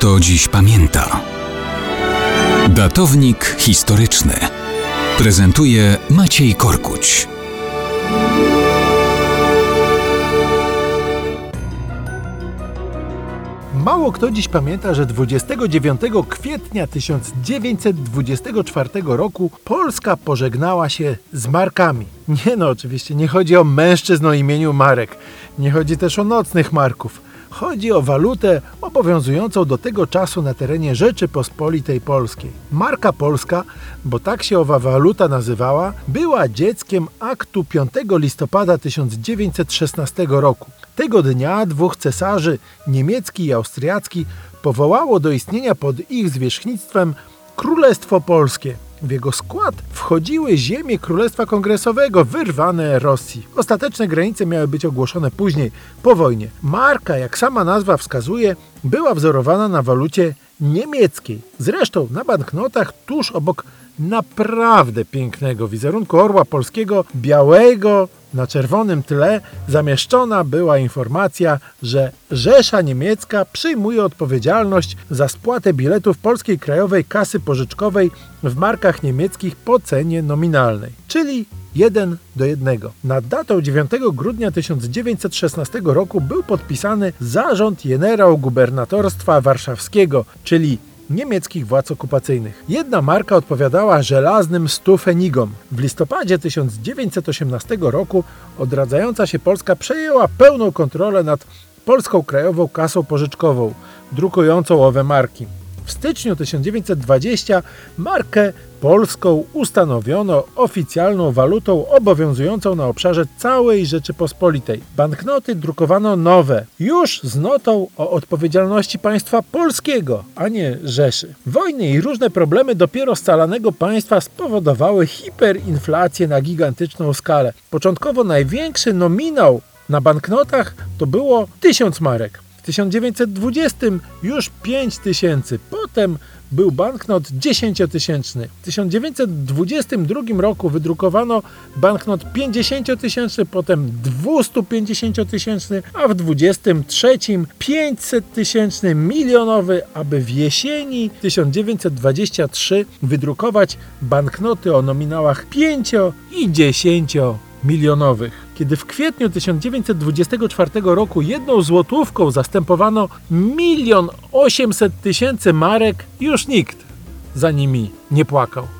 kto dziś pamięta. Datownik historyczny prezentuje Maciej Korkuć. Mało kto dziś pamięta, że 29 kwietnia 1924 roku Polska pożegnała się z markami. Nie no, oczywiście nie chodzi o mężczyzn o imieniu Marek, nie chodzi też o nocnych marków. Chodzi o walutę obowiązującą do tego czasu na terenie Rzeczypospolitej Polskiej. Marka polska, bo tak się owa waluta nazywała, była dzieckiem aktu 5 listopada 1916 roku. Tego dnia dwóch cesarzy, niemiecki i austriacki, powołało do istnienia pod ich zwierzchnictwem Królestwo Polskie. W jego skład wchodziły ziemie Królestwa Kongresowego wyrwane Rosji. Ostateczne granice miały być ogłoszone później, po wojnie. Marka, jak sama nazwa wskazuje, była wzorowana na walucie niemieckiej. Zresztą na banknotach tuż obok naprawdę pięknego wizerunku orła polskiego, białego, na czerwonym tle zamieszczona była informacja, że Rzesza Niemiecka przyjmuje odpowiedzialność za spłatę biletów Polskiej Krajowej Kasy Pożyczkowej w markach niemieckich po cenie nominalnej, czyli 1 do 1. Nad datą 9 grudnia 1916 roku był podpisany zarząd generał gubernatorstwa warszawskiego, czyli niemieckich władz okupacyjnych. Jedna marka odpowiadała żelaznym stu fenigom. W listopadzie 1918 roku odradzająca się Polska przejęła pełną kontrolę nad Polską Krajową Kasą Pożyczkową, drukującą owe marki. W styczniu 1920 markę polską ustanowiono oficjalną walutą obowiązującą na obszarze całej Rzeczypospolitej. Banknoty drukowano nowe, już z notą o odpowiedzialności państwa polskiego, a nie Rzeszy. Wojny i różne problemy dopiero scalanego państwa spowodowały hiperinflację na gigantyczną skalę. Początkowo największy nominał na banknotach to było 1000 marek. W 1920 już 5 tysięcy, potem był banknot 10-tysięczny. W 1922 roku wydrukowano banknot 50-tysięczny, potem 250-tysięczny, a w 23 500-tysięczny, milionowy, aby w jesieni 1923 wydrukować banknoty o nominałach 5 i 10 milionowych. Kiedy w kwietniu 1924 roku jedną złotówką zastępowano milion osiemset tysięcy marek, już nikt za nimi nie płakał.